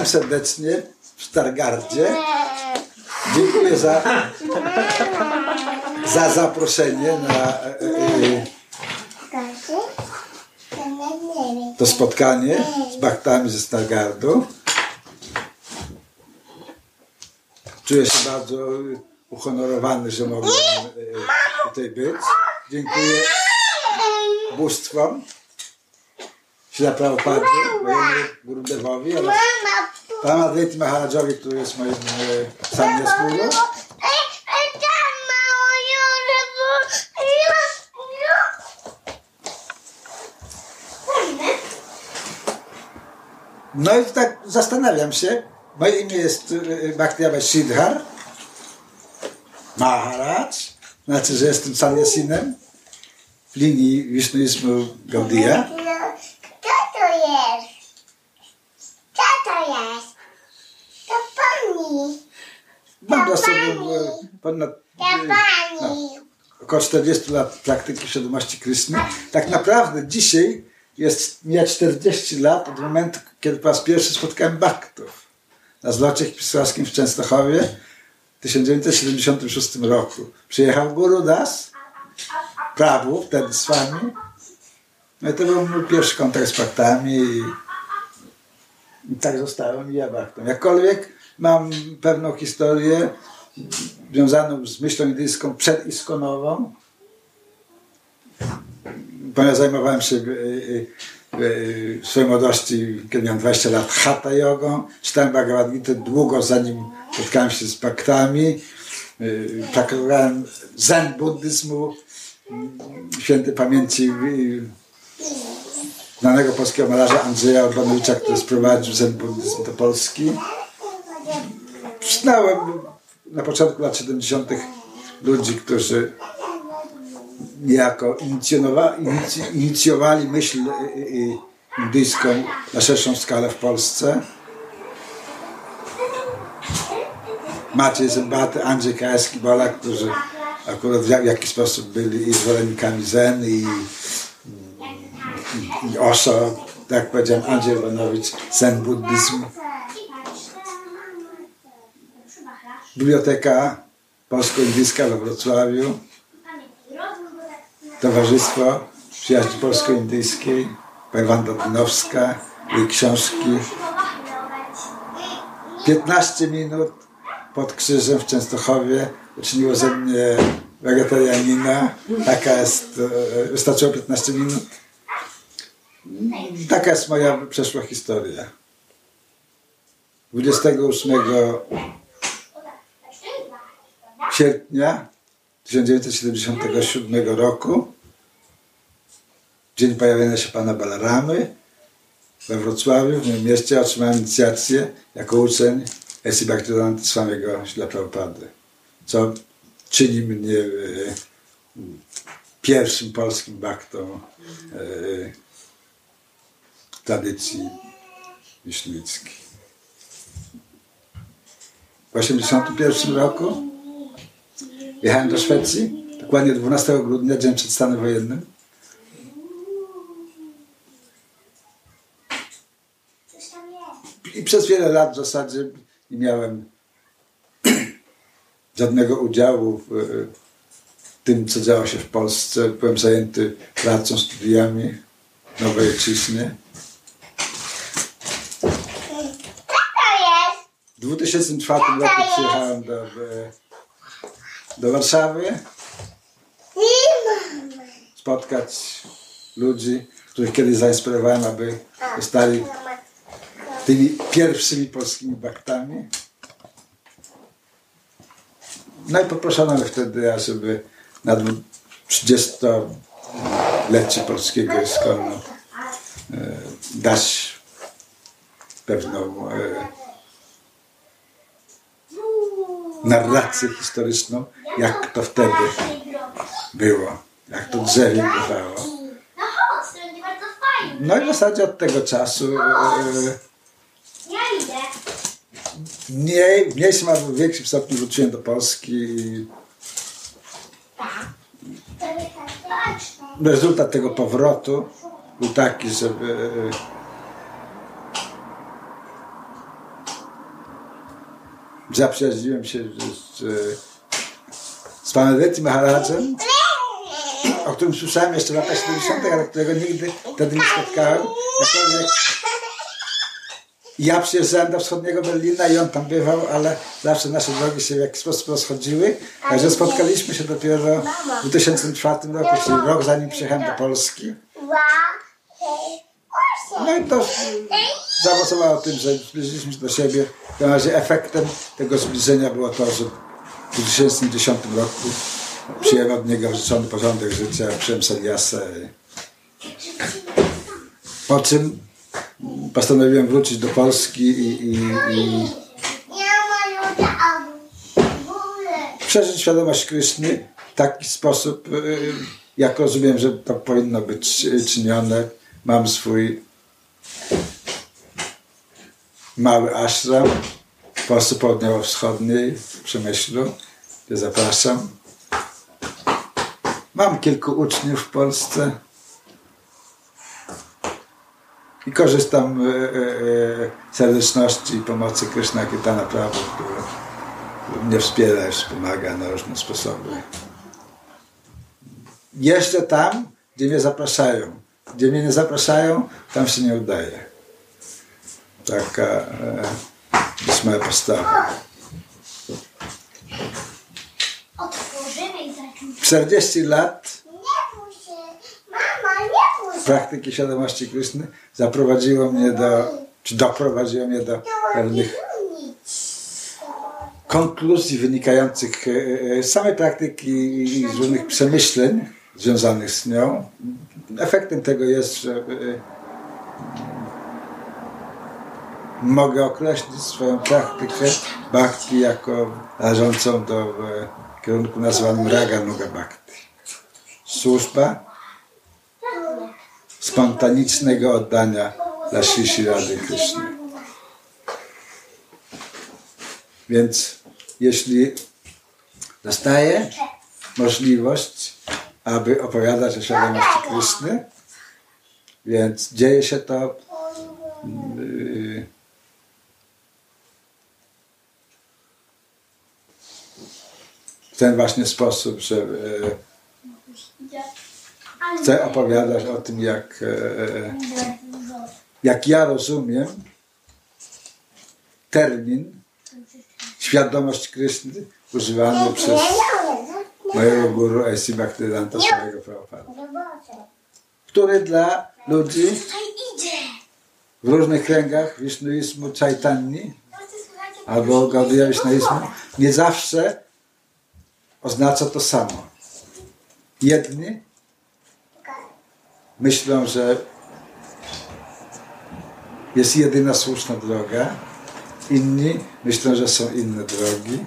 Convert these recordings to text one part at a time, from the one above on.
Witam serdecznie w Stargardzie. Dziękuję za, za zaproszenie na e, e, to spotkanie z bachtami ze Stargardu. Czuję się bardzo uhonorowany, że mogłem e, tutaj być. Dziękuję bóstwom. Śla Prabhupada, mojemu Gurudewowi oraz Advaita Maharadżowi, który jest moim e, samiaskurą. No i tak zastanawiam się. Moje imię jest e, Bhaktiava Shidhar Maharaj. Znaczy, że jestem sanyasinem w linii Vishnuizmu Gaudiya. Jest? Co to jest? To pani. Mam za sobą e, ponad To e, no, pani. około 40 lat praktyki świadomości Kryszny. Tak naprawdę dzisiaj jest mija 40 lat od momentu, kiedy po raz pierwszy spotkałem Baktów na zlocie pisowskim w Częstochowie w 1976 roku. Przyjechał Guru Das, Prabhu, wtedy z wami. No to był mój pierwszy kontakt z Baktami i, i tak zostałem i ja Baktem. Jakkolwiek mam pewną historię związaną z myślą indyjską przediskonową, ponieważ zajmowałem się y, y, y, w swojej młodości, kiedy miałem 20 lat, hatha jogą. Czytałem Bhagavad Gita długo, zanim spotkałem się z baktami. Y, Praktykowałem zen buddyzmu, y, świętej pamięci znanego polskiego malarza Andrzeja Urbanowicza, który sprowadził zen buddyzm do Polski. Znałem na początku lat 70. ludzi, którzy niejako inicjowali myśl y, y, y, indyjską na szerszą skalę w Polsce. Maciej Zębaty, Andrzej Kajewski, Bola, którzy akurat w jak- jakiś sposób byli zwolennikami Zen i Osho, tak powiedziałem, Andrzej Iwanowicz, Zen buddyzm. Biblioteka Polsko-Indyjska we Wrocławiu. Towarzystwo Przyjaźni Polsko-Indyjskiej, pani Wanda Dynowska, jej książki. 15 minut pod krzyżem w Częstochowie uczyniło ze mnie wegetarianina. Taka jest, e, wystarczyło 15 minut. Taka jest moja przeszła historia. 28 sierpnia 1977 roku, dzień pojawienia się pana Balaramy we Wrocławiu, w moim mieście, otrzymałem inicjację jako uczeń Esi Bhaktivedanta Swamiego Śla Prabhupady, co czyni mnie e, pierwszym polskim baktą e, tradycji wiśniewickiej. W 1981 roku Jechałem do Szwecji, dokładnie 12 grudnia, dzień przed stanem wojennym. I przez wiele lat w zasadzie nie miałem żadnego udziału w, tym, co działo się w Polsce. Byłem zajęty pracą, studiami Nowej Ojczyźnie. Kto to jest? W 2004 roku przyjechałem do, do Warszawy. Spotkać ludzi, których kiedyś zainspirowałem, aby zostali tymi pierwszymi polskimi baktami. No i poproszono mnie wtedy, ażeby na 30-lecie polskiego iskonu e, dać pewną e, narrację historyczną, jak to wtedy było, jak to drzewie bywało. No. No i w zasadzie od tego czasu e, mniej, w mniejszym albo w większym stopniu wróciłem do Polski i rezultat tego powrotu był taki, żeby zaprzyjaźniłem się z, z panem Reti Maharadżem, o którym słyszałem jeszcze w latach 70., ale którego nigdy wtedy nie spotkałem. Jakkolwiek ja przyjeżdżałem do wschodniego Berlina i on tam bywał, ale zawsze nasze drogi się w jakiś sposób rozchodziły. Także spotkaliśmy się dopiero w 2004 roku, czyli rok zanim przyjechałem do Polski. No i to zaowocowało tym, że zbliżyliśmy się do siebie. W razie efektem tego zbliżenia było to, że w 2010 roku przyjąłem od niego życzony porządek życia, przyjąłem Saliasę. Po czym postanowiłem wrócić do Polski i, i, i przeżyć świadomość Kryszny w taki sposób, y, jak rozumiem, że to powinno być czynione. Mam swój mały ashram w Polsce Południowo-Wschodniej, w Przemyślu, gdzie zapraszam. Mam kilku uczniów w Polsce i korzystam y, y, y, z serdeczności i pomocy Kryszna Kirtana Prabhu, który mnie wspiera i wspomaga na różne sposoby. Jeszcze tam, gdzie mnie zapraszają. Gdzie mnie nie zapraszają, tam się nie udaje. Taka e, jest moja postawa. Otworzymy i zaczniemy. 40 lat praktyki świadomości Kryszny zaprowadziło mnie do, czy doprowadziło mnie do pewnych konkluzji wynikających e, e, z samej praktyki i z różnych przemyśleń związanych z nią. Efektem tego jest, że e, mogę określić swoją praktykę bhakti jako należącą do e, kierunku nazwanym Raga Nuga Bhakti. Służba spontanicznego oddania dla Shri Rady Krishny. Więc jeśli dostaję możliwość, aby opowiadać o świadomości Kryszny, więc dzieje się to ten właśnie sposób, że yy, chcę opowiadać o tym, jak, yy, jak ja rozumiem termin świadomość Kryszny używany przez mojego guru A.C. Bhaktivedanta swojego Prabhupada, który dla ludzi w różnych kręgach wisznuizmu Chaitanni albo Gaudiya Wisznuizmu nie zawsze oznacza to samo. Jedni myślą, że jest jedyna słuszna droga, inni myślą, że są inne drogi,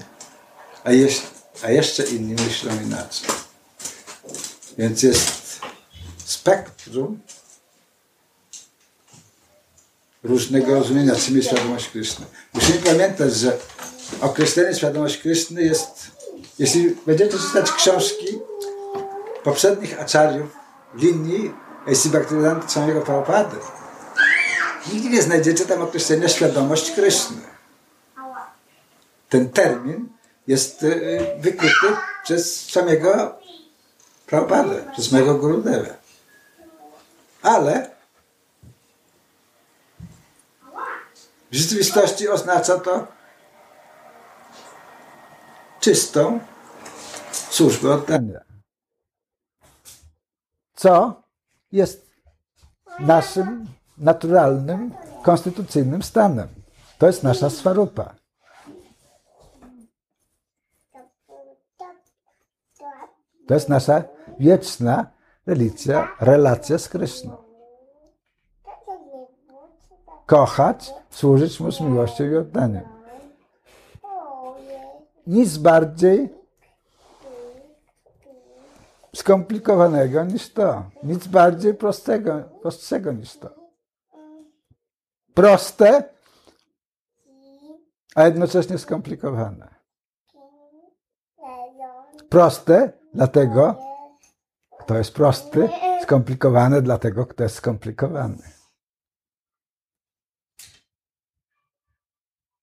a, jeś, a jeszcze inni myślą inaczej. Więc jest spektrum różnego rozumienia, czym jest świadomość Kryszny. Musimy pamiętać, że określenie świadomość Kryszny jest, jeśli będziecie czytać książki poprzednich aczariów linii A.C. Bhaktivedanta samego Prabhupada, nigdzie nie znajdziecie tam określenia świadomość Kryszny. Ten termin jest y, wykryty przez samego Prabhupada, przez mojego Gurudeva. Ale w rzeczywistości oznacza to czystą służbę oddania. Co jest naszym naturalnym, konstytucyjnym stanem. To jest nasza swarupa. To jest nasza wieczna relicja, relacja z Kryszną. Kochać, służyć Mu z miłością i oddaniem. Nic bardziej skomplikowanego niż to. Nic bardziej prostego, prostszego niż to. Proste, a jednocześnie skomplikowane. Proste, dlatego kto jest prosty, skomplikowane, dlatego kto jest skomplikowany.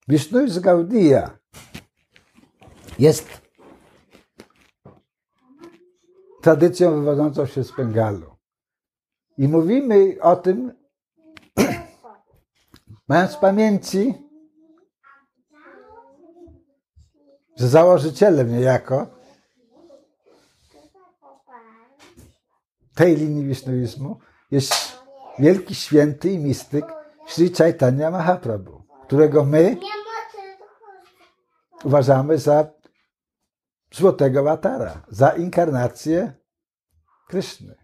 Wisznu z Gaudia jest tradycją wywodzącą się z Bengalu. I mówimy o tym, mając w pamięci, że założycielem niejako tej linii wisznuizmu jest wielki święty i mistyk Sri Chaitanya Mahaprabhu, którego my uważamy za złotego watara, za inkarnację Kryszny.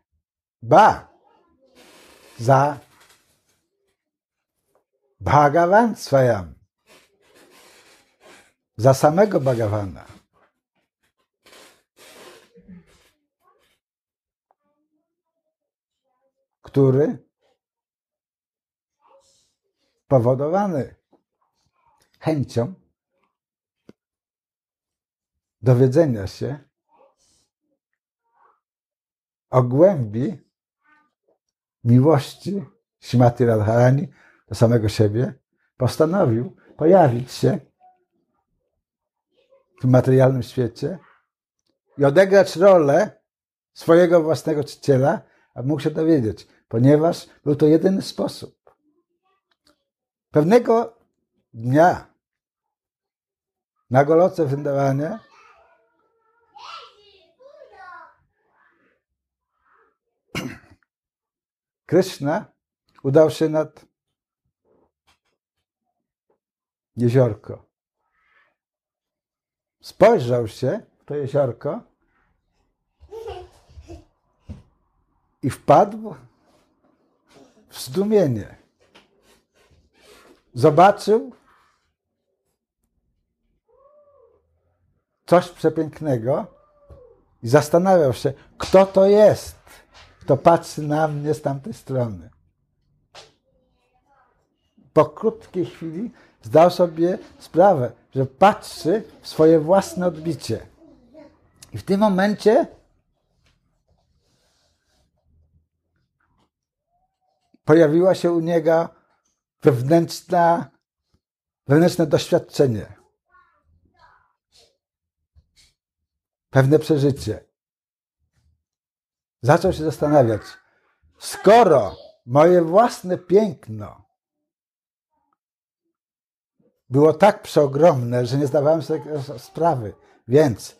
Ba! Za Bhagavan swayam. Za samego Bhagavana. Który powodowany chęcią dowiedzenia się o głębi miłości Śmati Radharani do samego siebie, postanowił pojawić się w tym materialnym świecie i odegrać rolę swojego własnego czciciela, aby mógł się dowiedzieć, ponieważ był to jedyny sposób. Pewnego dnia na Goloce Wyndawanie Kryszna udał się nad jeziorko. Spojrzał się w to jeziorko i wpadł w zdumienie. Zobaczył coś przepięknego i zastanawiał się, kto to jest, kto patrzy na mnie z tamtej strony. Po krótkiej chwili zdał sobie sprawę, że patrzy w swoje własne odbicie. I w tym momencie pojawiła się u niego wewnętrzna, wewnętrzne doświadczenie. Pewne przeżycie. Zaczął się zastanawiać, skoro moje własne piękno było tak przeogromne, że nie zdawałem sobie sprawy, więc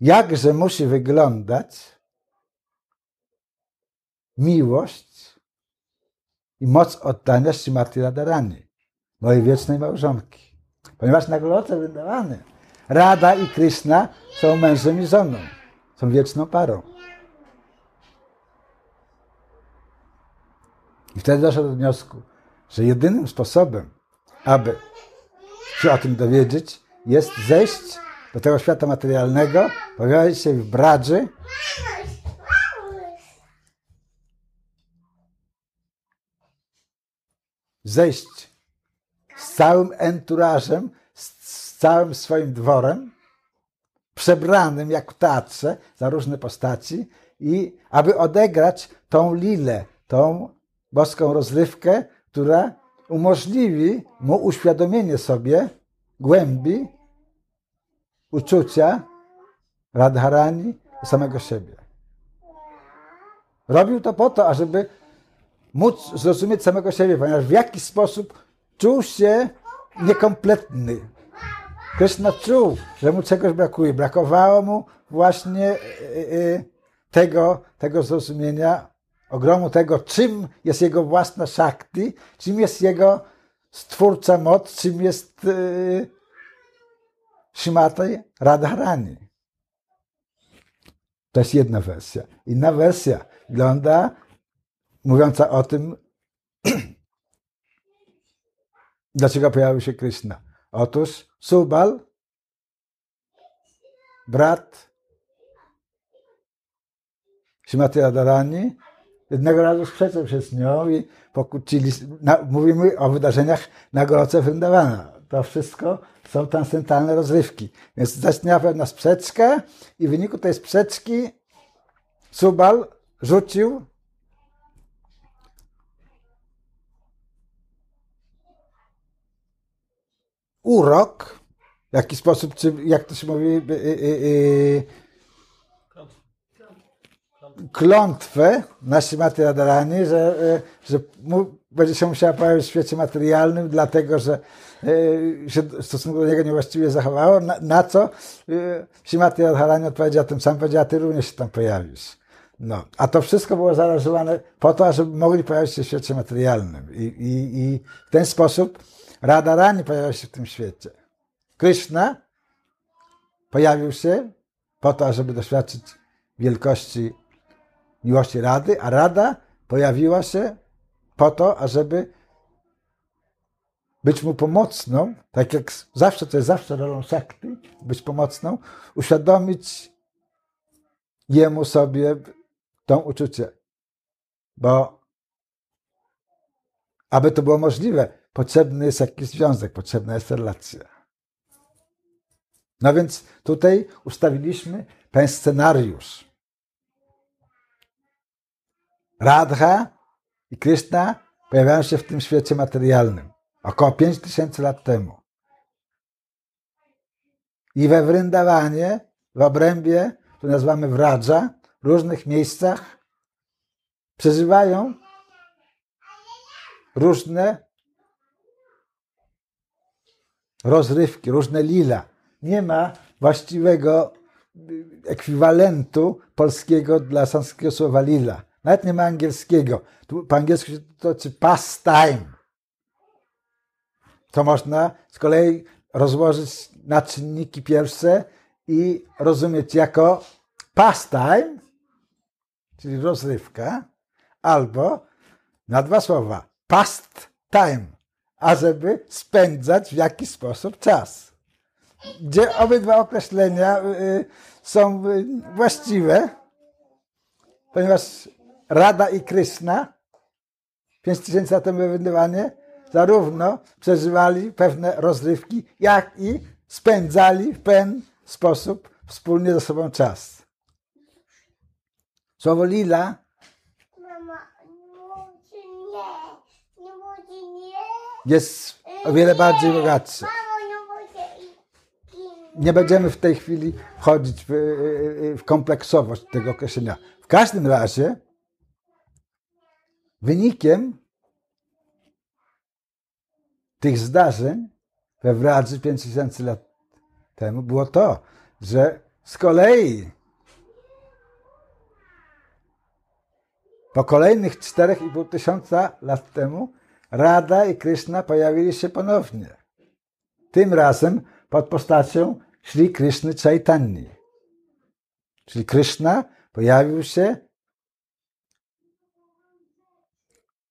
jakże musi wyglądać miłość i moc oddania Śmati Radharani, mojej wiecznej małżonki. Ponieważ na Goloce Wryndawany Rada i Krishna są mężem i żoną, są wieczną parą. I wtedy doszedł do wniosku, że jedynym sposobem, aby się o tym dowiedzieć, jest zejść do tego świata materialnego, pojawić się w bradży. Zejść z całym enturażem, z całym swoim dworem, przebranym jak w teatrze za różne postaci i aby odegrać tą lilę, tą boską rozrywkę, która umożliwi mu uświadomienie sobie głębi uczucia Radharani samego siebie. Robił to po to, ażeby móc zrozumieć samego siebie, ponieważ w jakiś sposób czuł się niekompletny. Krishna czuł, że mu czegoś brakuje. Brakowało mu właśnie e, e, tego, tego zrozumienia, ogromu tego, czym jest jego własna shakti, czym jest jego stwórcza moc, czym jest yy, Shimata Radharani. To jest jedna wersja. Inna wersja wygląda mówiąca o tym, dlaczego pojawił się Krishna. Otóż Subal, brat Shimati Radharani, jednego razu sprzeczał się z nią i pokłócili. Na, mówimy o wydarzeniach na Goroce Wyndawana. To wszystko są transcendentalne rozrywki. Więc zaistniała pewna sprzeczka i w wyniku tej sprzeczki Subal rzucił urok, W jaki sposób, czy jak to się mówi, y, y, y, klątwę na Śrimati Radharani, że, y, że będzie się musiała pojawić w świecie materialnym, dlatego że y, się w stosunku do niego niewłaściwie zachowało, na, na co y, Śrimati Radharani odpowiedziała tym samym, powiedziała, ty również się tam pojawisz. No, a to wszystko było zaaranżowane po to, żeby mogli pojawić się w świecie materialnym. I, i, i w ten sposób Radharani pojawiła się w tym świecie. Krishna pojawił się po to, żeby doświadczyć wielkości miłości Rady, a Rada pojawiła się po to, ażeby być mu pomocną, tak jak zawsze, to jest zawsze rolą Shakti, być pomocną, uświadomić jemu sobie to uczucie. Bo aby to było możliwe, potrzebny jest jakiś związek, potrzebna jest relacja. No więc tutaj ustawiliśmy pewien scenariusz. Radha i Krishna pojawiają się w tym świecie materialnym około 5000 lat temu. I we Wryndawanie, w obrębie, to nazywamy Wradża, w różnych miejscach przeżywają różne rozrywki, różne lila. Nie ma właściwego ekwiwalentu polskiego dla sanskiego słowa lila. Nawet nie ma angielskiego. Tu po angielsku się to znaczy pastime. To można z kolei rozłożyć na czynniki pierwsze i rozumieć jako pastime, czyli rozrywka, albo na dwa słowa past time, ażeby spędzać w jakiś sposób czas. Gdzie obydwa określenia y, są y, właściwe, ponieważ Rada i Krishna 5000 lat temu wywędywanie zarówno przeżywali pewne rozrywki, jak i spędzali w pewien sposób wspólnie ze sobą czas. Słowo lila Mama, nie nie. Jest o wiele bardziej bogatsze. Nie będziemy w tej chwili wchodzić w, w kompleksowość tego określenia. W każdym razie wynikiem tych zdarzeń we Wradzy 5000 lat temu było to, że z kolei po kolejnych 4,5 tysiąca lat temu Rada i Krishna pojawili się ponownie. Tym razem pod postacią Sri Krishny Chaitanya. Czyli Krishna pojawił się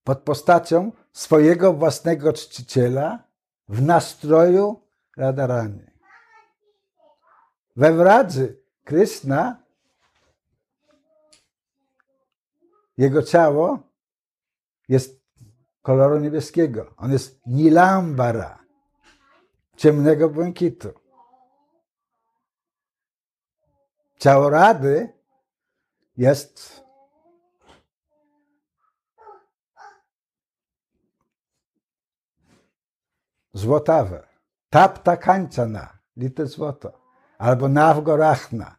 pod postacią swojego własnego czciciela w nastroju Radharani. We Wradzy Krishna jego ciało jest koloru niebieskiego. On jest nilambara, ciemnego błękitu. Ciało Rady jest złotawe. Tapta kańczana, lite złoto. Albo nawgorachna,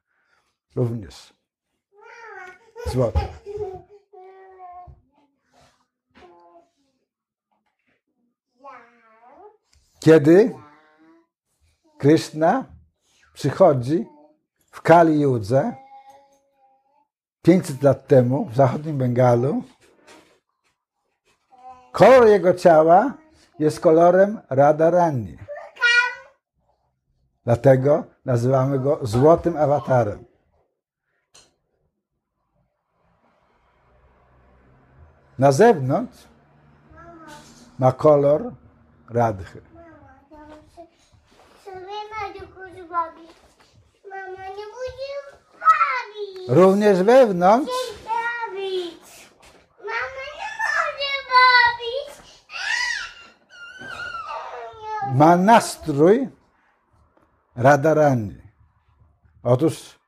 również złoto. Kiedy Krishna przychodzi w Kali Judze 500 lat temu w zachodnim Bengalu, kolor jego ciała jest kolorem Radharani. Dlatego nazywamy go złotym awatarem. Na zewnątrz ma kolor Radhy. Mama, co my Mariusz bawić? Mama, nie będzie bawić. Również wewnątrz Nie bawić. Mama nie może bawić. Nie. Ma nastrój Radharani. Otóż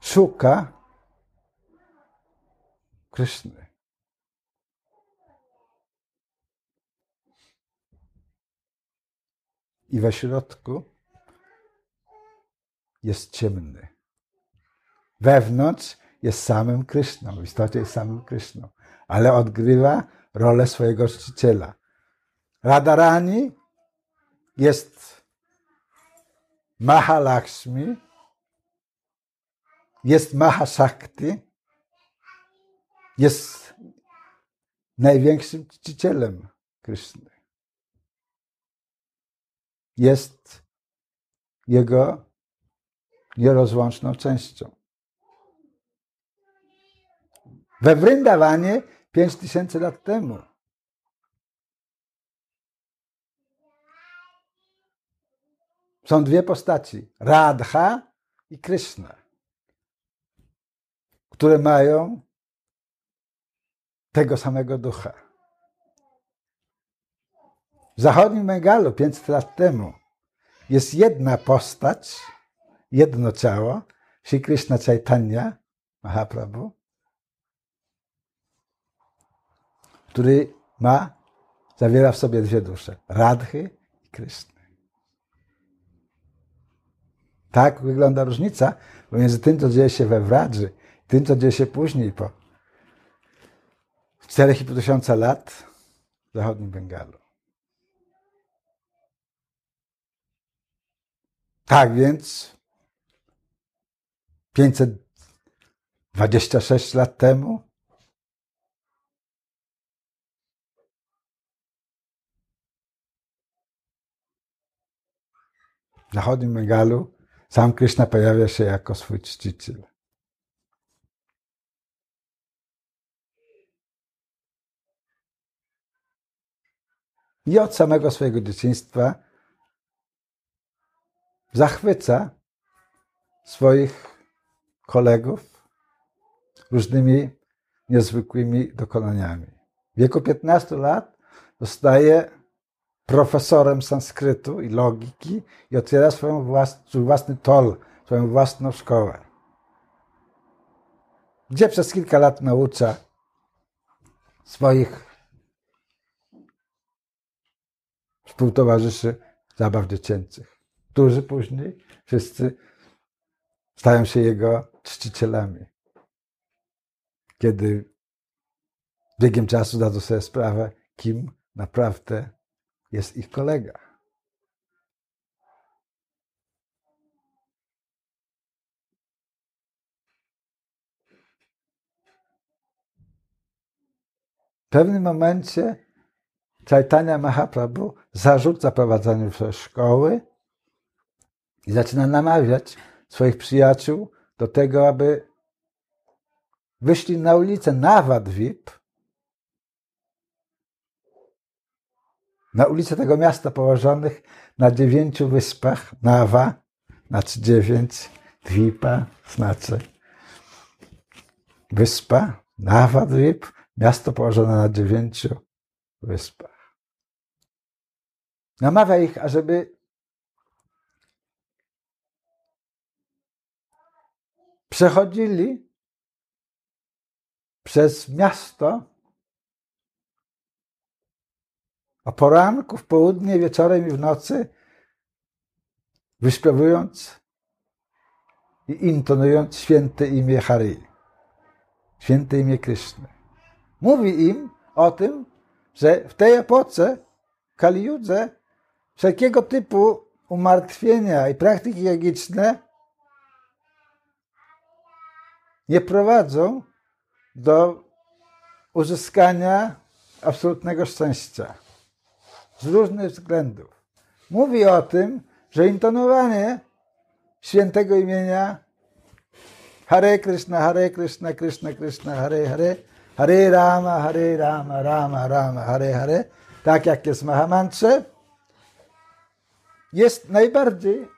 szuka Kryszny. I we środku jest ciemny. Wewnątrz jest samym Kryszną, w istocie jest samym Kryszną, ale odgrywa rolę swojego czciciela. Radharani jest Mahalakshmi, jest Mahashakti, jest największym czcicielem Kryszny. Jest jego nierozłączną częścią. We Wryndawanie pięć tysięcy lat temu są dwie postaci, Radha i Krishna, które mają tego samego ducha. W zachodnim Bengalu 500 lat temu jest jedna postać, jedno ciało, Sri Krishna Chaitanya Mahaprabhu, który ma, zawiera w sobie dwie dusze, Radhy i Krishna. Tak wygląda różnica pomiędzy tym, co dzieje się we Wradży, tym, co dzieje się później po 4,5 tysiąca lat w zachodnim Bengalu. Tak więc 526 lat temu zachodnim Bengalu sam Krishna pojawia się jako swój czciciel. I od samego swojego dzieciństwa zachwyca swoich kolegów różnymi niezwykłymi dokonaniami. W wieku 15 lat zostaje profesorem sanskrytu i logiki i otwiera swój własny tol, swoją własną szkołę. Gdzie przez kilka lat naucza swoich współtowarzyszy zabaw dziecięcych, którzy później wszyscy stają się jego czcicielami. Kiedy biegiem czasu dadzą sobie sprawę, kim naprawdę jest ich kolega. W pewnym momencie Chaitanya Mahaprabhu zarzuca prowadzenie szkoły i zaczyna namawiać swoich przyjaciół do tego, aby wyszli na ulicę Nawadvip, na ulicę tego miasta położonych na dziewięciu wyspach, Nawa, znaczy dziewięć, Dwipa, znaczy wyspa, Nawa Dwip, miasto położone na dziewięciu wyspach. Namawia ich, ażeby przechodzili przez miasto o poranku, w południe, wieczorem i w nocy, wyśpiewując i intonując święte imię Hari, święte imię Kryszny. Mówi im o tym, że w tej epoce, Kaliudze, wszelkiego typu umartwienia i praktyki jogiczne nie prowadzą do uzyskania absolutnego szczęścia z różnych względów. Mówi o tym, że intonowanie świętego imienia Hare Krishna, Hare Krishna, Krishna Krishna, Hare Hare, Hare Rama, Hare Rama, Rama Rama, Hare Hare, tak jak jest w Mahamantrze, jest najbardziej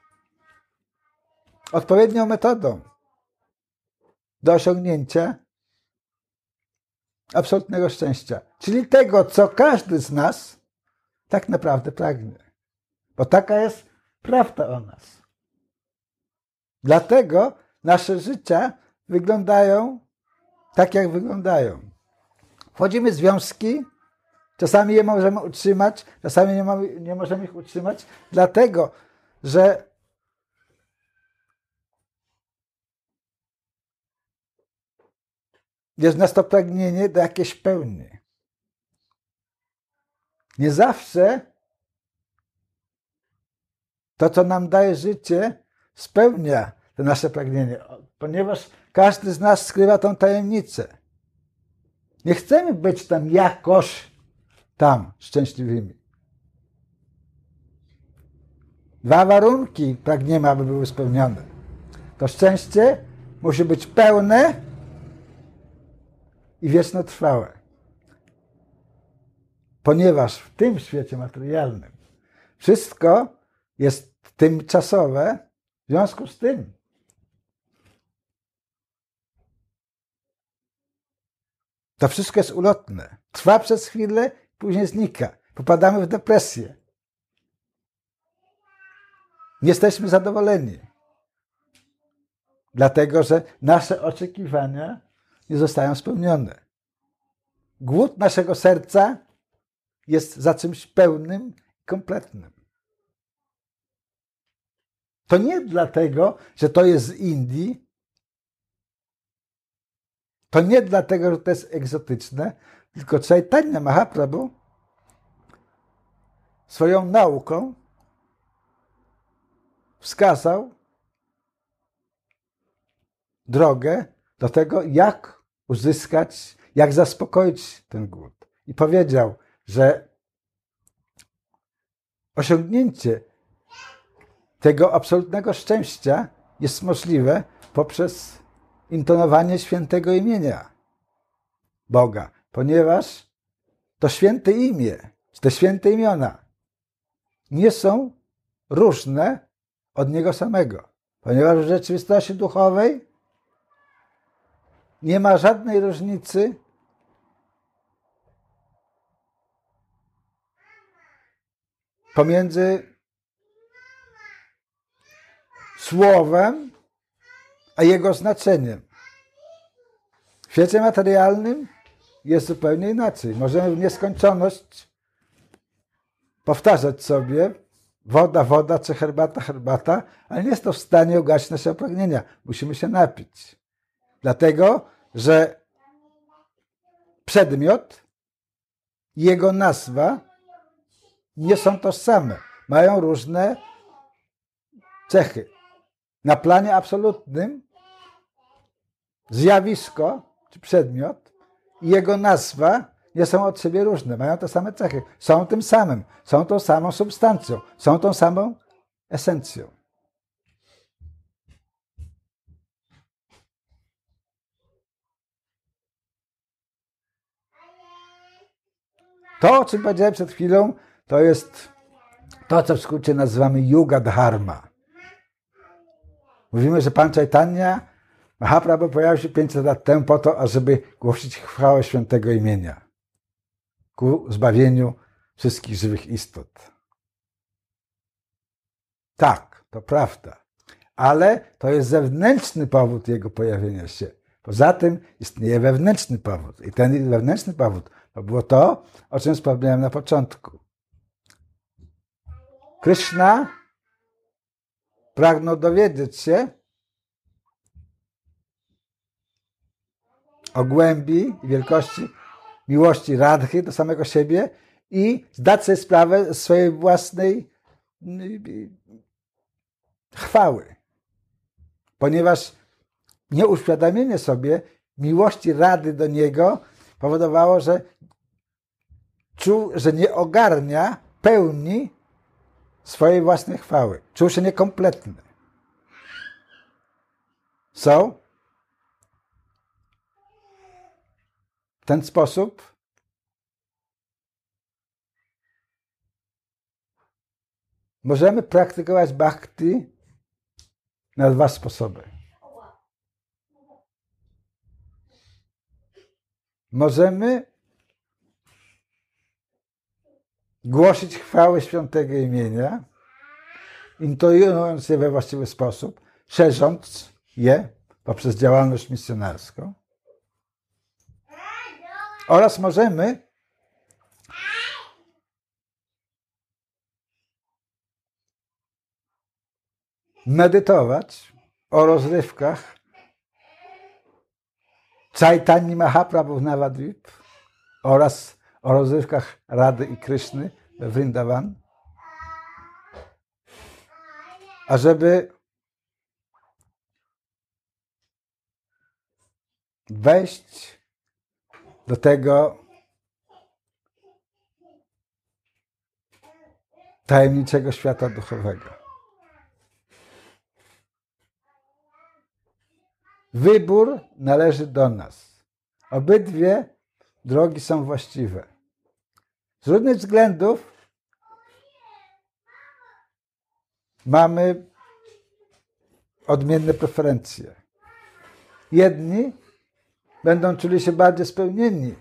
odpowiednią metodą do osiągnięcia absolutnego szczęścia. Czyli tego, co każdy z nas tak naprawdę pragnie. Bo taka jest prawda o nas. Dlatego nasze życia wyglądają tak, jak wyglądają. Wchodzimy w związki, czasami je możemy utrzymać, czasami nie, nie możemy ich utrzymać, dlatego, że jest nas to pragnienie do jakiejś pełni. Nie zawsze to, co nam daje życie, spełnia to nasze pragnienie, ponieważ każdy z nas skrywa tą tajemnicę. Nie chcemy być tam jakoś tam szczęśliwymi. Dwa warunki pragniemy, aby były spełnione. To szczęście musi być pełne i wiecznotrwałe. Ponieważ w tym świecie materialnym wszystko jest tymczasowe, w związku z tym to wszystko jest ulotne. Trwa przez chwilę, później znika. Popadamy w depresję. Nie jesteśmy zadowoleni. Dlatego, że nasze oczekiwania nie zostają spełnione. Głód naszego serca jest za czymś pełnym i kompletnym. To nie dlatego, że to jest z Indii, to nie dlatego, że to jest egzotyczne, tylko Chaitanya Mahaprabhu swoją nauką wskazał drogę do tego, jak uzyskać, jak zaspokoić ten głód. I powiedział, że osiągnięcie tego absolutnego szczęścia jest możliwe poprzez intonowanie świętego imienia Boga, ponieważ to święte imię, czy te święte imiona nie są różne od Niego samego, ponieważ w rzeczywistości duchowej nie ma żadnej różnicy pomiędzy słowem a jego znaczeniem. W świecie materialnym jest zupełnie inaczej. Możemy w nieskończoność powtarzać sobie woda, woda, czy herbata, herbata, ale nie jest to w stanie ugasić nasze pragnienia. Musimy się napić. Dlatego, że przedmiot jego nazwa nie są tożsame. Mają różne cechy. Na planie absolutnym zjawisko czy przedmiot i jego nazwa nie są od siebie różne, mają te same cechy, są tym samym, są tą samą substancją, są tą samą esencją. To, o czym powiedziałem przed chwilą, to jest to, co w skrócie nazywamy Yuga Dharma. Mówimy, że Pan Chaitanya Mahaprabhu pojawił się 500 lat temu po to, ażeby głosić chwałę świętego imienia ku zbawieniu wszystkich żywych istot. Tak, to prawda, ale to jest zewnętrzny powód jego pojawienia się. Poza tym istnieje wewnętrzny powód. I ten wewnętrzny powód to było to, o czym wspomniałem na początku. Krishna pragnął dowiedzieć się o głębi i wielkości miłości Radhy do samego siebie i zdać sobie sprawę swojej własnej chwały. Ponieważ nieuświadomienie sobie miłości Rady do Niego powodowało, że czuł, że nie ogarnia pełni swojej własnej chwały. Czuł się niekompletny. So, w ten sposób możemy praktykować bhakti na dwa sposoby. Możemy głosić chwałę świętego imienia, intuując je we właściwy sposób, szerząc je poprzez działalność misjonarską. Oraz możemy medytować o rozrywkach Chaitanya Mahaprabhu Navadvip oraz o rozrywkach Rady i Kryszny we Vrindavan, ażeby wejść do tego tajemniczego świata duchowego. Wybór należy do nas. Obydwie drogi są właściwe. Z różnych względów mamy odmienne preferencje. Jedni będą czuli się bardziej spełnieni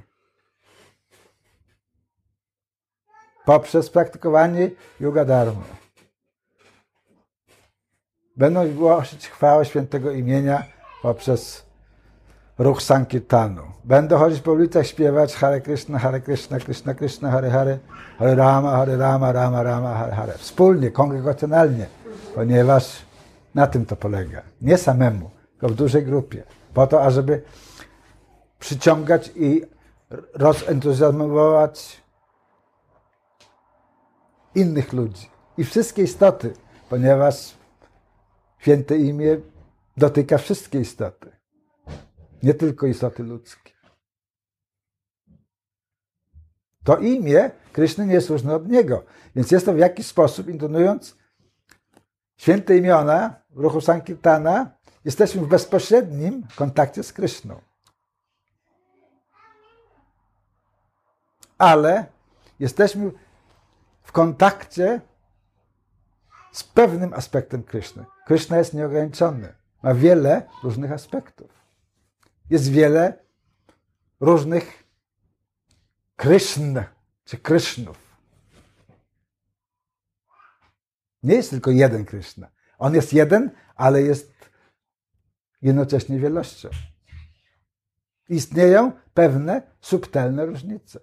poprzez praktykowanie yoga dharma. Będą głosić chwałę świętego imienia poprzez ruch Sankirtanu. Będą chodzić po ulicach, śpiewać Hare Krishna, Hare Krishna, Krishna Krishna, Hare Hare, Hare Rama, Hare Rama, Rama Rama, Hare Hare. Wspólnie, kongregacjonalnie, ponieważ na tym to polega. Nie samemu, tylko w dużej grupie. Po to, ażeby przyciągać i rozentuzjazmować innych ludzi i wszystkie istoty, ponieważ święte imię dotyka wszystkie istoty, nie tylko istoty ludzkie. To imię Kryszny nie jest różne od niego, więc jest to w jakiś sposób, intonując święte imiona w ruchu Sankirtana, jesteśmy w bezpośrednim kontakcie z Kryszną. Ale jesteśmy w kontakcie z pewnym aspektem Kryszny. Kryszna jest nieograniczony ma wiele różnych aspektów. Jest wiele różnych Krishn czy Krysznów. Nie jest tylko jeden Kryszna. On jest jeden, ale jest jednocześnie wielością. Istnieją pewne subtelne różnice.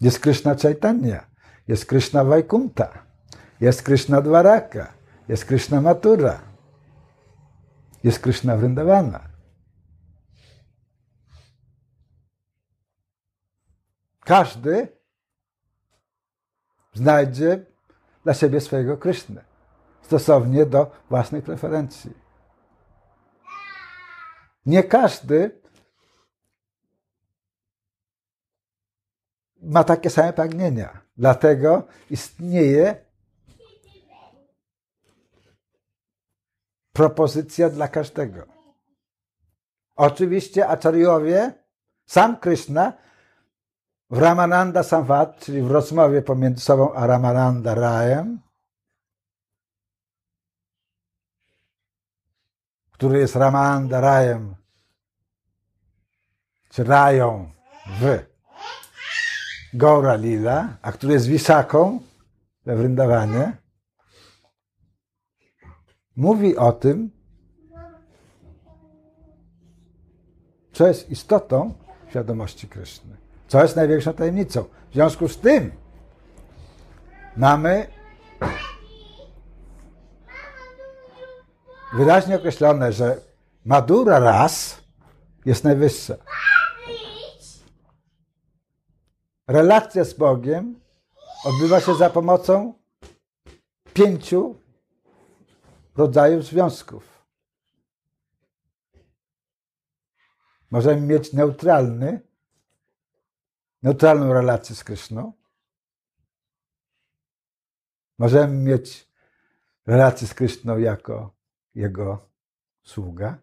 Jest Krishna Chaitanya, jest Krishna Vaikunta, jest Krishna Dwaraka, jest Krishna Matura. Jest Krishna Vrindawana. Każdy znajdzie dla siebie swojego Krysznę stosownie do własnej preferencji. Nie każdy ma takie same pragnienia. Dlatego istnieje propozycja dla każdego. Oczywiście Acharyowie, sam Krishna w Ramananda Samvat, czyli w rozmowie pomiędzy sobą a Ramananda Rajem, który jest Ramananda Rajem, czy Rają w Gaura Lila, a który jest Wisaką we Vrindawanie, mówi o tym, co jest istotą świadomości Kryszny, co jest największą tajemnicą. W związku z tym mamy wyraźnie określone, że Madura raz jest najwyższa. Relacja z Bogiem odbywa się za pomocą pięciu rodzajów związków. Możemy mieć neutralny, neutralną relację z Kryszną. Możemy mieć relację z Kryszną jako jego sługa.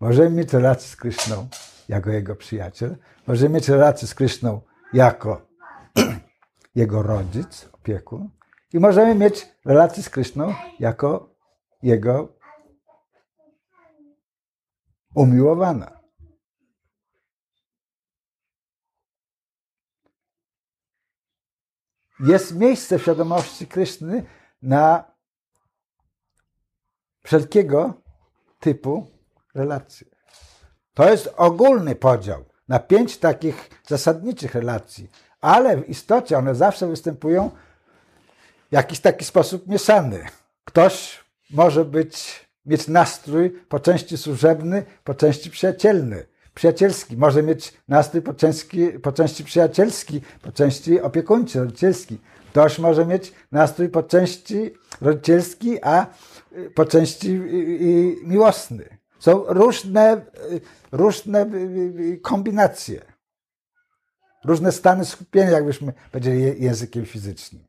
Możemy mieć relację z Kryszną jako jego przyjaciel. Możemy mieć relację z Kryszną jako jego rodzic, opiekun. I możemy mieć relację z Kryszną jako jego umiłowana. Jest miejsce w świadomości Kryszny na wszelkiego typu relacje. To jest ogólny podział na pięć takich zasadniczych relacji, ale w istocie one zawsze występują w jakiś taki sposób mieszany. Ktoś może być, mieć nastrój po części służebny, po części przyjacielny przyjacielski. Może mieć nastrój po części, po części przyjacielski, po części opiekuńczy, rodzicielski. Ktoś może mieć nastrój po części rodzicielski, a y, po części y, y, miłosny. Są różne, różne kombinacje. Różne stany skupienia, jakbyśmy powiedzieli językiem fizycznym.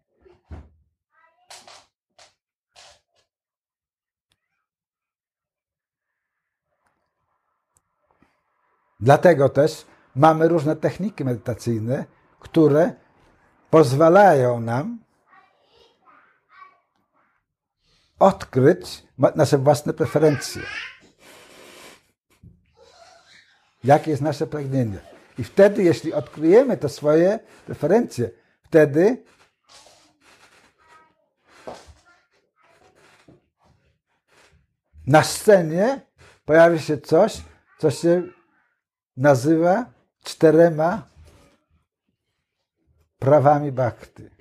Dlatego też mamy różne techniki medytacyjne, które pozwalają nam odkryć nasze własne preferencje. Jakie jest nasze pragnienie. I wtedy, jeśli odkryjemy te swoje preferencje, wtedy na scenie pojawi się coś, co się nazywa czterema prawami bhakty.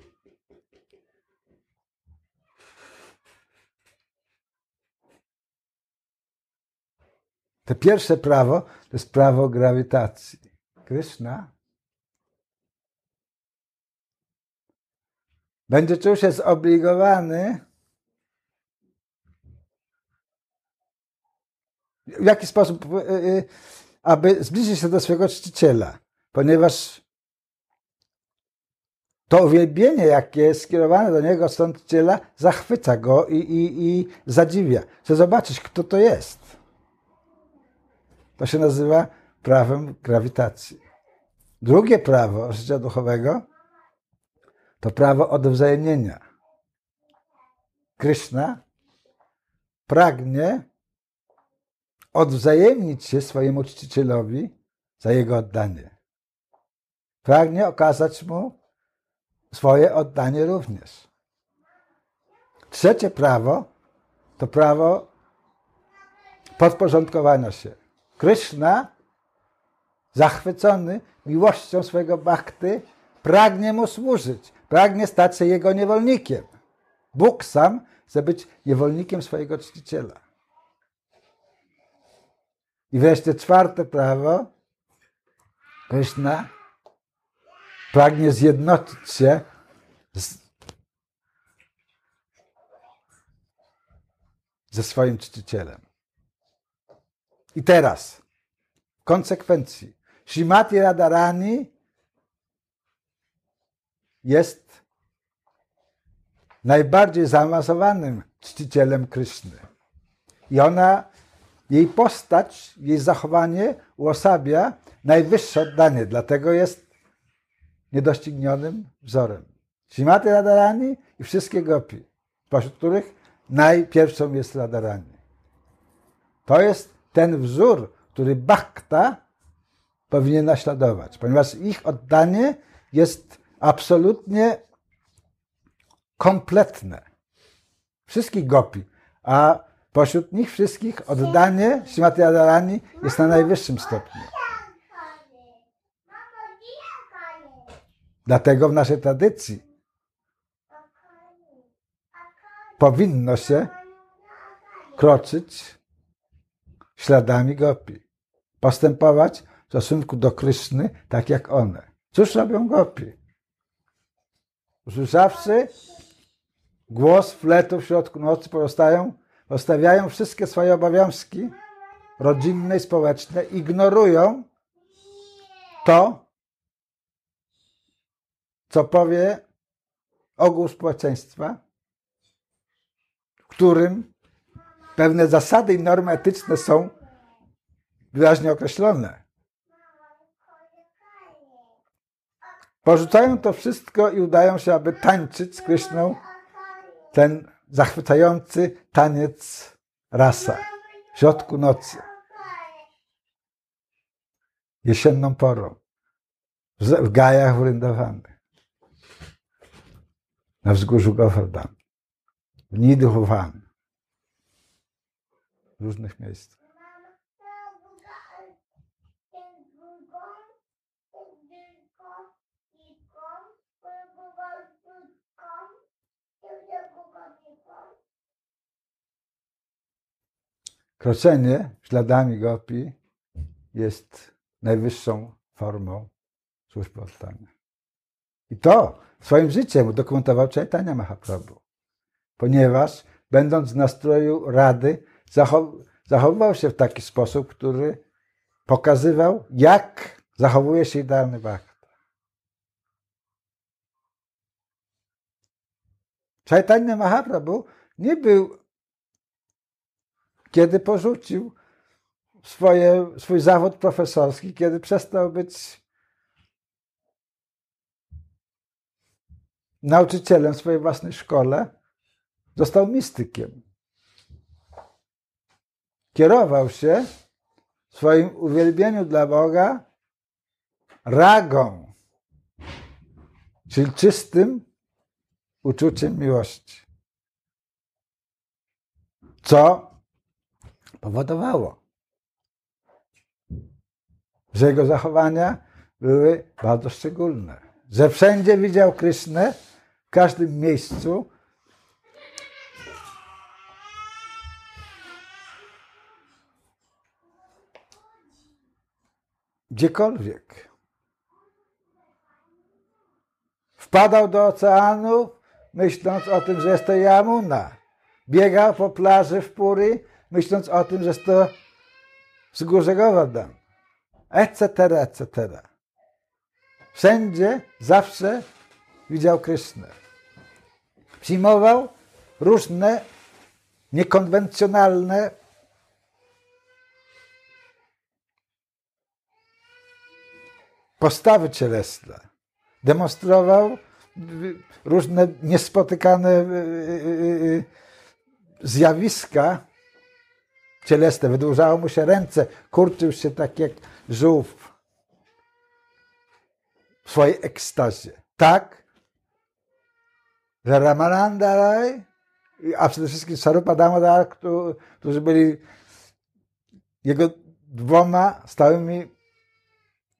To pierwsze prawo to jest prawo grawitacji. Krishna będzie czuł się zobligowany w jaki sposób y, y, aby zbliżyć się do swojego czciciela, ponieważ to uwielbienie, jakie skierowane do niego stąd czciciela, zachwyca go i, i, i zadziwia. Chce zobaczyć, kto to jest. To się nazywa prawem grawitacji. Drugie prawo życia duchowego to prawo odwzajemnienia. Krishna pragnie odwzajemnić się swojemu czcicielowi za jego oddanie. Pragnie okazać mu swoje oddanie również. Trzecie prawo to prawo podporządkowania się. Krishna, zachwycony miłością swojego bhakty, pragnie mu służyć, pragnie stać się jego niewolnikiem. Bóg sam chce być niewolnikiem swojego czciciela. I wreszcie czwarte prawo. Krishna pragnie zjednoczyć się z, ze swoim czcicielem. I teraz, w konsekwencji, Shimati Radharani jest najbardziej zaawansowanym czcicielem Kryszny. I ona jej postać, jej zachowanie uosabia najwyższe oddanie, dlatego jest niedoścignionym wzorem. Shimaty Radharani i wszystkie gopi, pośród których najpierwszą jest Radharani. To jest ten wzór, który Bhakta powinien naśladować, ponieważ ich oddanie jest absolutnie kompletne. Wszystkich gopi, a Pośród nich wszystkich oddanie Śrimati Radharani jest na najwyższym stopniu. Dlatego w naszej tradycji powinno się kroczyć śladami gopi. Postępować w stosunku do Kryszny tak jak one. Cóż robią gopi? Usłyszawszy głos fletu w środku nocy, pozostają Zostawiają wszystkie swoje obowiązki rodzinne i społeczne, ignorują to, co powie ogół społeczeństwa, w którym pewne zasady i normy etyczne są wyraźnie określone. Porzucają to wszystko i udają się, aby tańczyć z Kryszną ten zachwycający taniec rasa w środku nocy, jesienną porą, w gajach wrędowanych, na wzgórzu Govardhan, w Nidhuvan, w różnych miejscach. Kroczenie śladami gopi jest najwyższą formą służby oddania. I to swoim życiem udokumentował Chaitanya Mahaprabhu. Ponieważ będąc w nastroju rady, zachowywał się w taki sposób, który pokazywał, jak zachowuje się idealny bhakta. Chaitanya Mahaprabhu nie był, kiedy porzucił swoje, swój zawód profesorski, kiedy przestał być nauczycielem w swojej własnej szkole, został mistykiem. Kierował się w swoim uwielbieniu dla Boga ragą, czyli czystym uczuciem miłości. Co powodowało, że jego zachowania były bardzo szczególne. Że wszędzie widział Krysznę, w każdym miejscu. Gdziekolwiek. Wpadał do oceanu, myśląc o tym, że jest to Jamuna. Biegał po plaży w Puri, myśląc o tym, że to wzgórze Govardhan. Etc., etc. Wszędzie, zawsze widział Krysznę. Przyjmował różne, niekonwencjonalne postawy cielesne. Demonstrował różne niespotykane y, y, y, zjawiska cielesne. Wydłużało mu się ręce, kurczył się tak jak żółw w swojej ekstazie. Tak, że Ramananda Rai, a przede wszystkim Sarupa Damodar, którzy byli jego dwoma stałymi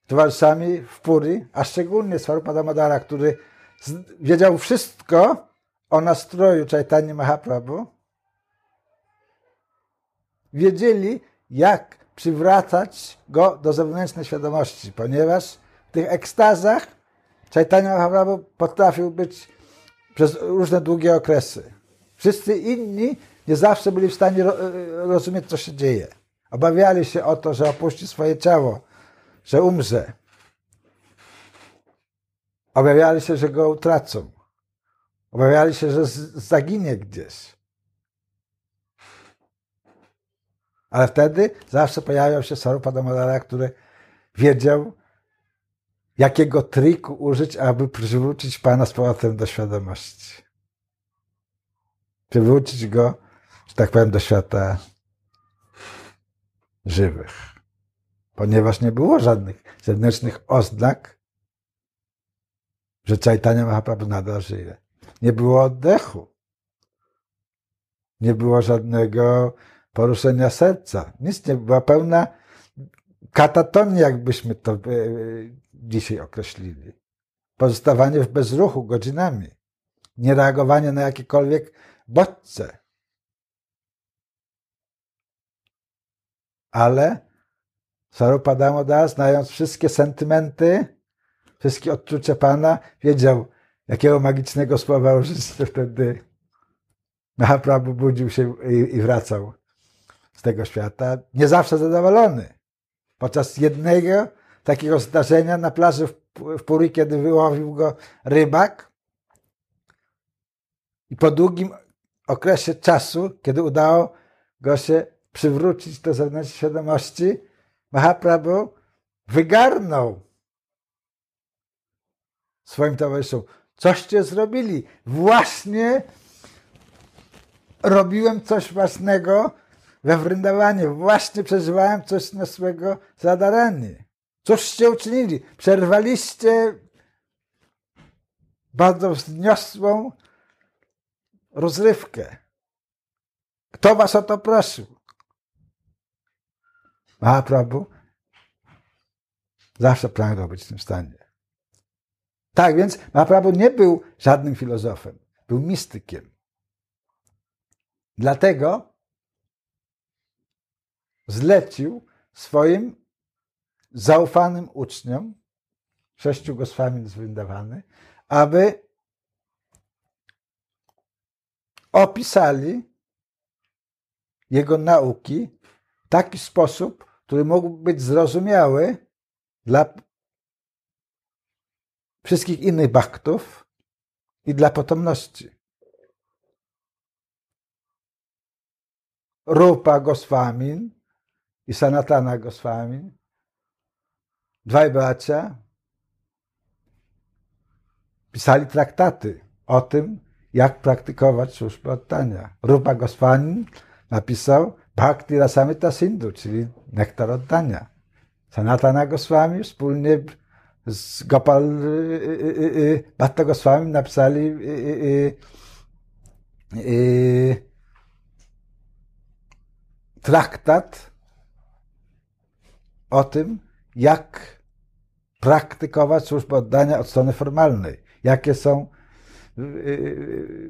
towarzyszami w Puri, a szczególnie Swarupa Damodara, który wiedział wszystko o nastroju Chaitanya Mahaprabhu, wiedzieli, jak przywracać go do zewnętrznej świadomości, ponieważ w tych ekstazach Chaitanya Mahaprabhu potrafił być przez różne długie okresy. Wszyscy inni nie zawsze byli w stanie rozumieć, co się dzieje. Obawiali się o to, że opuści swoje ciało, że umrze. Obawiali się, że go utracą. Obawiali się, że zaginie gdzieś. Ale wtedy zawsze pojawiał się Sarupa Damodara, który wiedział, jakiego triku użyć, aby przywrócić Pana z powrotem do świadomości. Przywrócić go, że tak powiem, do świata żywych. Ponieważ nie było żadnych zewnętrznych oznak, że Chaitanya Mahaprabhu nadal żyje. Nie było oddechu. Nie było żadnego poruszenia serca. Nic nie była pełna katatonia, jakbyśmy to e, dzisiaj określili. Pozostawanie w bezruchu godzinami. Niereagowanie na jakiekolwiek bodźce. Ale Sarupa Damoda, znając wszystkie sentymenty, wszystkie odczucia Pana, wiedział, jakiego magicznego słowa użyć wtedy Mahaprabhu budził się i, i wracał z tego świata. Nie zawsze zadowolony. Podczas jednego takiego zdarzenia na plaży w Puri, kiedy wyłowił go rybak. I po długim okresie czasu, kiedy udało go się przywrócić do zewnętrznej świadomości, Mahaprabhu wygarnął swoim towarzyszom. Coście zrobili? Właśnie robiłem coś własnego we Wryndawanie. Właśnie przeżywałem coś na swego zadaranie. Coście uczynili? Przerwaliście bardzo wzniosłą rozrywkę. Kto was o to prosił? Mahaprabhu zawsze pragnął być w tym stanie. Tak więc Mahaprabhu nie był żadnym filozofem, był mistykiem. Dlatego zlecił swoim zaufanym uczniom, sześciu Goswamin z aby opisali jego nauki w taki sposób, który mógł być zrozumiały dla wszystkich innych baktów i dla potomności. Rupa Goswamin i Sanatana Goswamin, dwaj bracia, pisali traktaty o tym, jak praktykować służbę oddania. Rupa Goswamin napisał Bhakti Rasamita Sindhu, czyli nektar oddania. Sanatana Goswami wspólnie z Gopal y, y, y, Bhatta Goswami napisali traktat o tym, jak praktykować służbę oddania od strony formalnej. Jakie są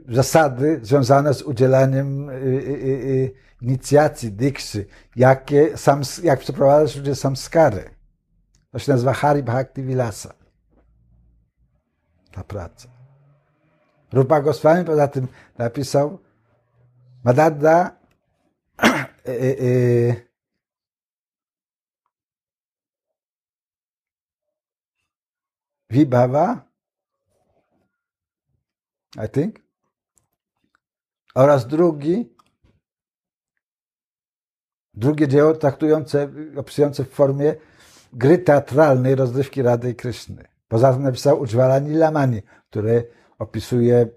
zasady związane z udzielaniem inicjacji, diksy, jakie, sam, jak przeprowadzać ludzie samskary. To się nazywa Hari Bhakti Vilasa. Ta praca. Rupa Goswami poza tym napisał Madadda e, e, e, Vibhava I think oraz drugi drugie dzieło traktujące, opisujące w formie gry teatralnej rozrywki Rady Kryszny. Poza tym napisał Ujjvala Nilamani, które opisuje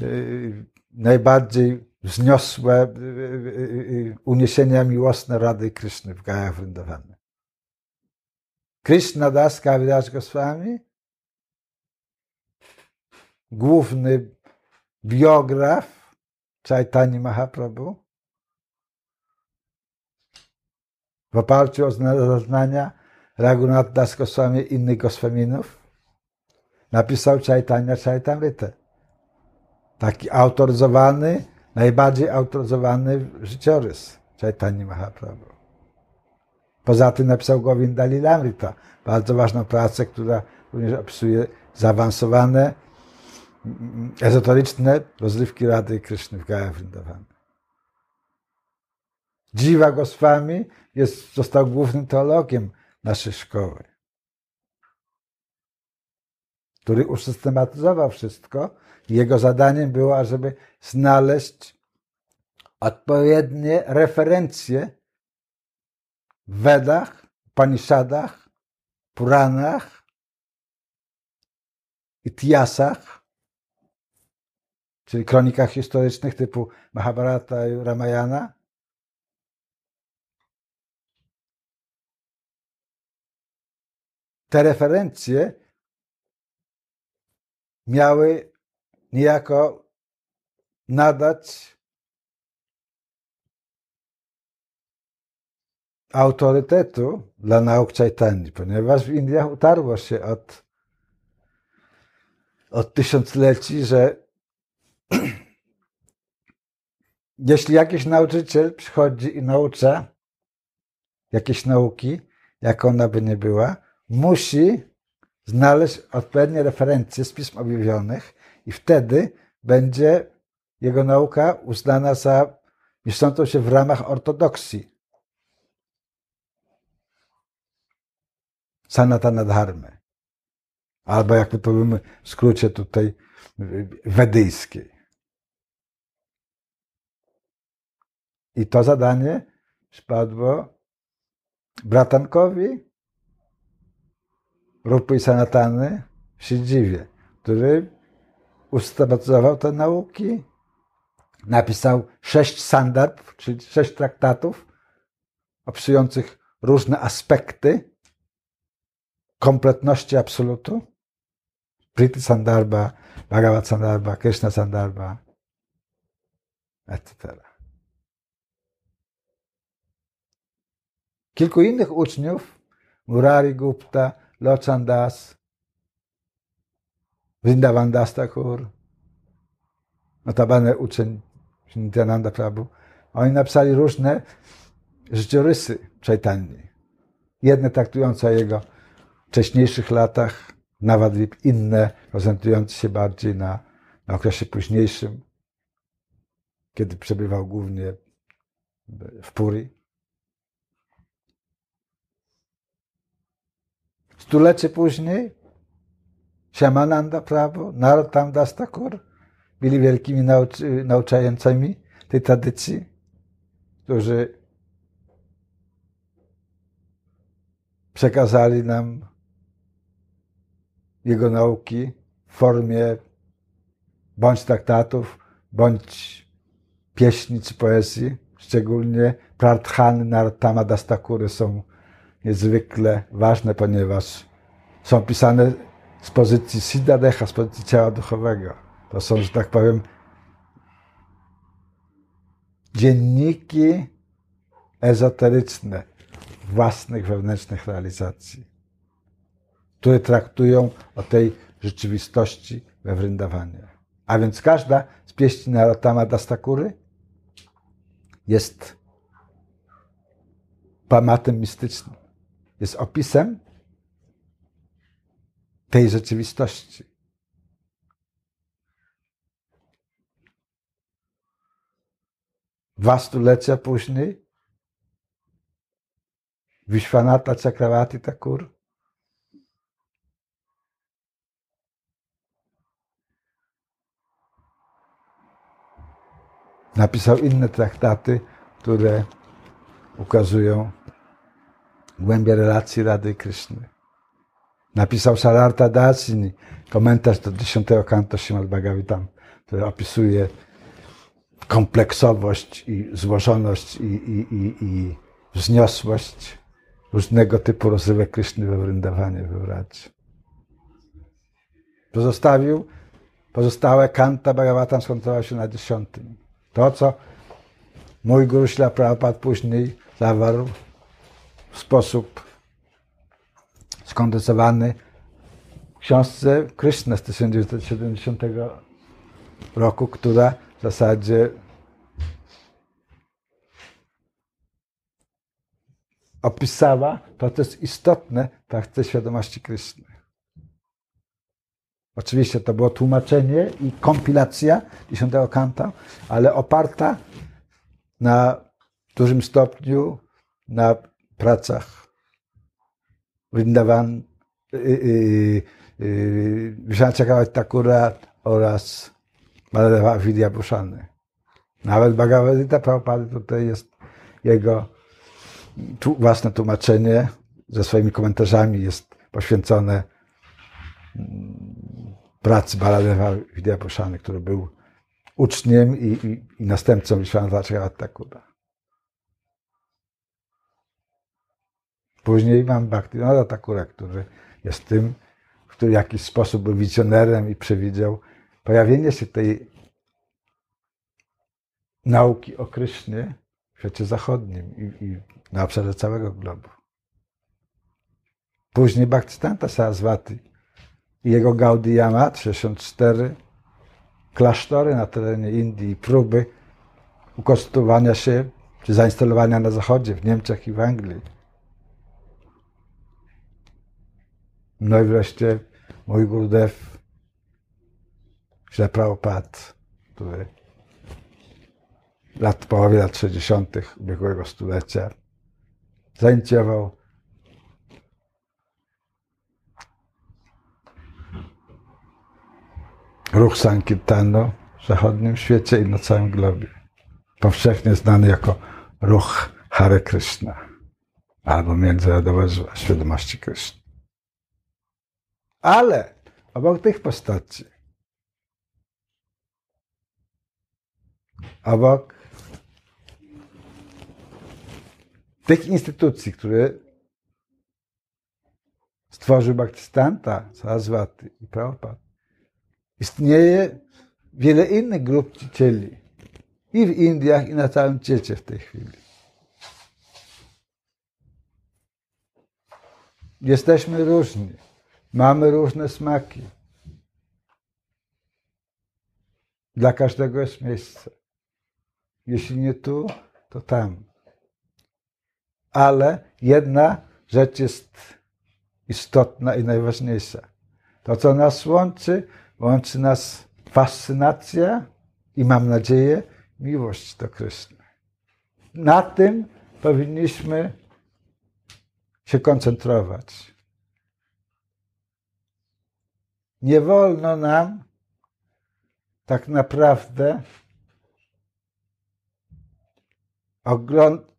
y, najbardziej wzniosłe y, y, uniesienia miłosne Rady Kryszny w Gajach Vrindawana. Krishna Das Kaviraj Goswami, główny biograf Chaitanya Mahaprabhu, w oparciu o zeznania Raghunath Das Goswami i innych Goswaminów napisał Chaitanya Chaitamrita. Taki autoryzowany, najbardziej autoryzowany życiorys Chaitanya Mahaprabhu. Poza tym napisał Govinda Lilamrita, bardzo ważną pracę, która również opisuje zaawansowane, ezoteryczne rozrywki Rady Kryszny w Gaya Vrindavan. Dziwa Goswami jest, został głównym teologiem naszej szkoły, który usystematyzował wszystko. Jego zadaniem było, żeby znaleźć odpowiednie referencje w Wedach, Panishadach, Puranach i Czyli kronikach historycznych typu Mahabharata i Ramayana, te referencje miały niejako nadać autorytetu dla nauk Chaitanya, ponieważ w Indiach utarło się od, od tysiącleci, że jeśli jakiś nauczyciel przychodzi i naucza jakieś nauki, jak ona by nie była, musi znaleźć odpowiednie referencje z pism objawionych i wtedy będzie jego nauka uznana za mieszczącą się w ramach ortodoksji. Sanatana dharmy. Albo jak my powiemy w skrócie tutaj wedyjskiej. I to zadanie spadło bratankowi Rupy Sanatany w który usystematyzował te nauki, napisał sześć sandarbh, czyli sześć traktatów opisujących różne aspekty kompletności absolutu. Priti Sandarbha, Bhagavad Sandarbha, Krishna Sandarbha, etc. Kilku innych uczniów, Murari Gupta, Lochan Das, Vrindavan Das Thakur, notabene uczeń Nityananda Prabhu. Oni napisali różne życiorysy Czajtanni. Jedne traktujące o jego wcześniejszych latach, nawet inne prezentujące się bardziej na, na okresie późniejszym, kiedy przebywał głównie w Puri. Stulecie później? Shamananda Prabhu, Narottam Das Thakur byli wielkimi nauczającymi tej tradycji, którzy przekazali nam jego nauki w formie bądź traktatów, bądź pieśni czy poezji. Szczególnie Prarthany Narottama Dastakury są niezwykle ważne, ponieważ są pisane z pozycji Siddhadeha, z pozycji ciała duchowego. To są, że tak powiem, dzienniki ezoteryczne własnych wewnętrznych realizacji, które traktują o tej rzeczywistości we Vrindawanie. A więc każda z pieśni Narottama Dastakury jest pamatem mistycznym, jest opisem tej rzeczywistości. Dwa stulecia później Vishwanatha Chakravarti Thakur napisał inne traktaty, które ukazują głębię relacji Rady Kryszny. Napisał Sararta Dasini, komentarz do dziesiątego kanto Śrimad Bhagavatam, który opisuje kompleksowość i złożoność i, i, i, i wzniosłość różnego typu rozrywek Kryszny we Wryndawanie, we Wracie. Pozostawił, pozostałe kanta Bhagavatam skoncentrował się na dziesiątym. To, co mój guru Śla Prabhupada później zawarł w sposób skondensowany w książce Krishna z 1970 roku, która w zasadzie opisała to, co jest istotne w świadomości Kryszny. Oczywiście to było tłumaczenie i kompilacja dziesiątego kanta, ale oparta na dużym stopniu na pracach Vrindavan, Vishnu Takura oraz Baladeva Vidya Bhushany. Nawet Bhagavad Gita Prabhupada tutaj jest jego własne tłumaczenie ze swoimi komentarzami jest poświęcone mm, pracy Baladeva Vidya Bhushany, który był uczniem i, i, i następcą Vishwanath Thakura. Później mam Bhaktivinoda Thakura, który jest tym, który w jakiś sposób był wizjonerem i przewidział pojawienie się tej nauki o Krysznie w świecie zachodnim i, i na obszarze całego globu. Później Bhaktisiddhanta Saraswati i jego Gaudiyama 64 klasztory na terenie Indii próby ukonstytuowania się czy zainstalowania na zachodzie, w Niemczech i w Anglii. No i wreszcie mój Gurudev, Śle Prabhupada, który lat, połowie lat 60. ubiegłego stulecia zainicjował ruch Sankirtano w zachodnim świecie i na całym globie. Powszechnie znany jako ruch Hare Krishna albo międzynarodowa świadomości Krishna. Ale obok tych postaci, obok tych instytucji, które stworzył Bhaktistanta, Saraswati i Prabhupada, istnieje wiele innych grup czcicieli i w Indiach, i na całym świecie w tej chwili. Jesteśmy różni. Mamy różne smaki. Dla każdego jest miejsce. Jeśli nie tu, to tam. Ale jedna rzecz jest istotna i najważniejsza. To, co nas łączy, łączy nas fascynacja i mam nadzieję miłość do Kryszny. Na tym powinniśmy się koncentrować. Nie wolno nam tak naprawdę ogląd-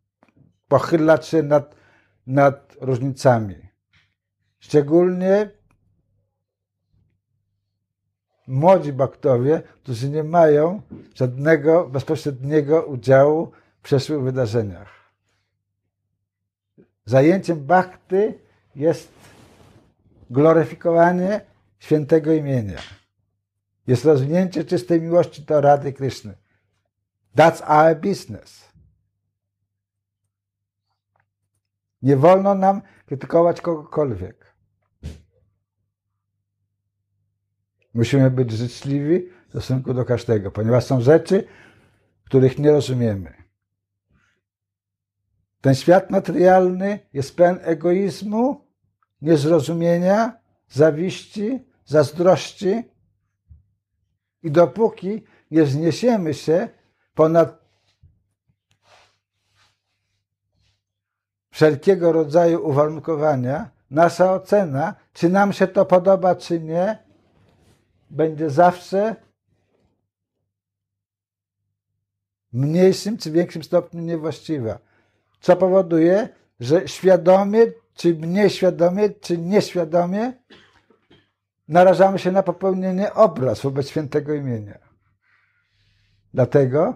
pochylać się nad, nad różnicami. Szczególnie młodzi baktowie, którzy nie mają żadnego bezpośredniego udziału w przeszłych wydarzeniach. Zajęciem bakty jest gloryfikowanie świętego imienia. Jest rozwinięcie czystej miłości do Rady Kryszny. That's our business. Nie wolno nam krytykować kogokolwiek. Musimy być życzliwi w stosunku do każdego, ponieważ są rzeczy, których nie rozumiemy. Ten świat materialny jest pełen egoizmu, niezrozumienia, zawiści, zazdrości. I dopóki nie zniesiemy się ponad wszelkiego rodzaju uwarunkowania, nasza ocena, czy nam się to podoba, czy nie, będzie zawsze w mniejszym czy większym stopniu niewłaściwa. Co powoduje, że świadomie, czy mniej świadomie, czy nieświadomie narażamy się na popełnienie obraz wobec świętego imienia. Dlatego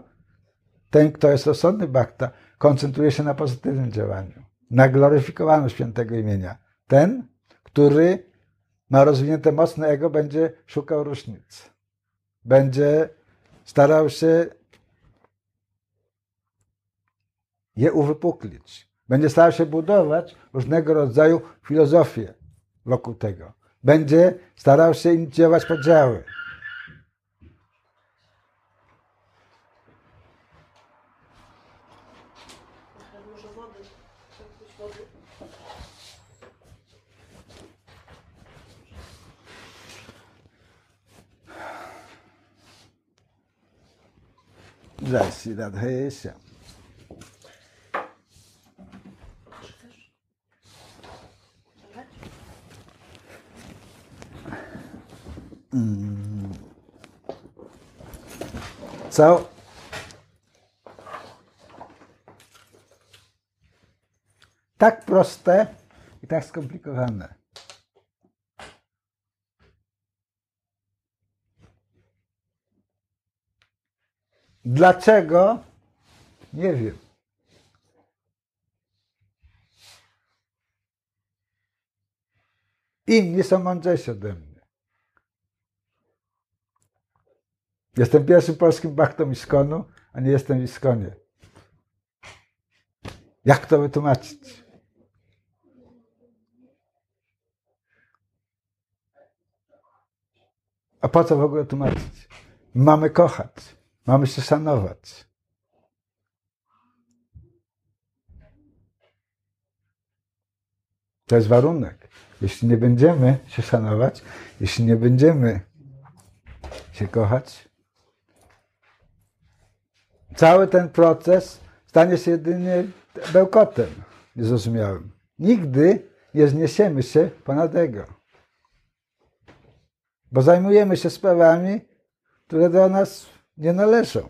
ten, kto jest rozsądny bakta, koncentruje się na pozytywnym działaniu, na gloryfikowaniu świętego imienia. Ten, który ma rozwinięte mocne ego, będzie szukał różnic. Będzie starał się je uwypuklić. Będzie starał się budować różnego rodzaju filozofię wokół tego. Będzie starał się inicjować podziały. Jai Shri. Co? Tak proste i tak skomplikowane. Dlaczego? Nie wiem. Inni są mądrzejsi ode mnie. Jestem pierwszym polskim bachtą Iskonu, a nie jestem w Iskonie. Jak to wytłumaczyć? A po co w ogóle tłumaczyć? Mamy kochać, mamy się szanować. To jest warunek. Jeśli nie będziemy się szanować, jeśli nie będziemy się kochać, cały ten proces stanie się jedynie bełkotem niezrozumiałym. Nigdy nie zniesiemy się ponad ego. Bo zajmujemy się sprawami, które do nas nie należą.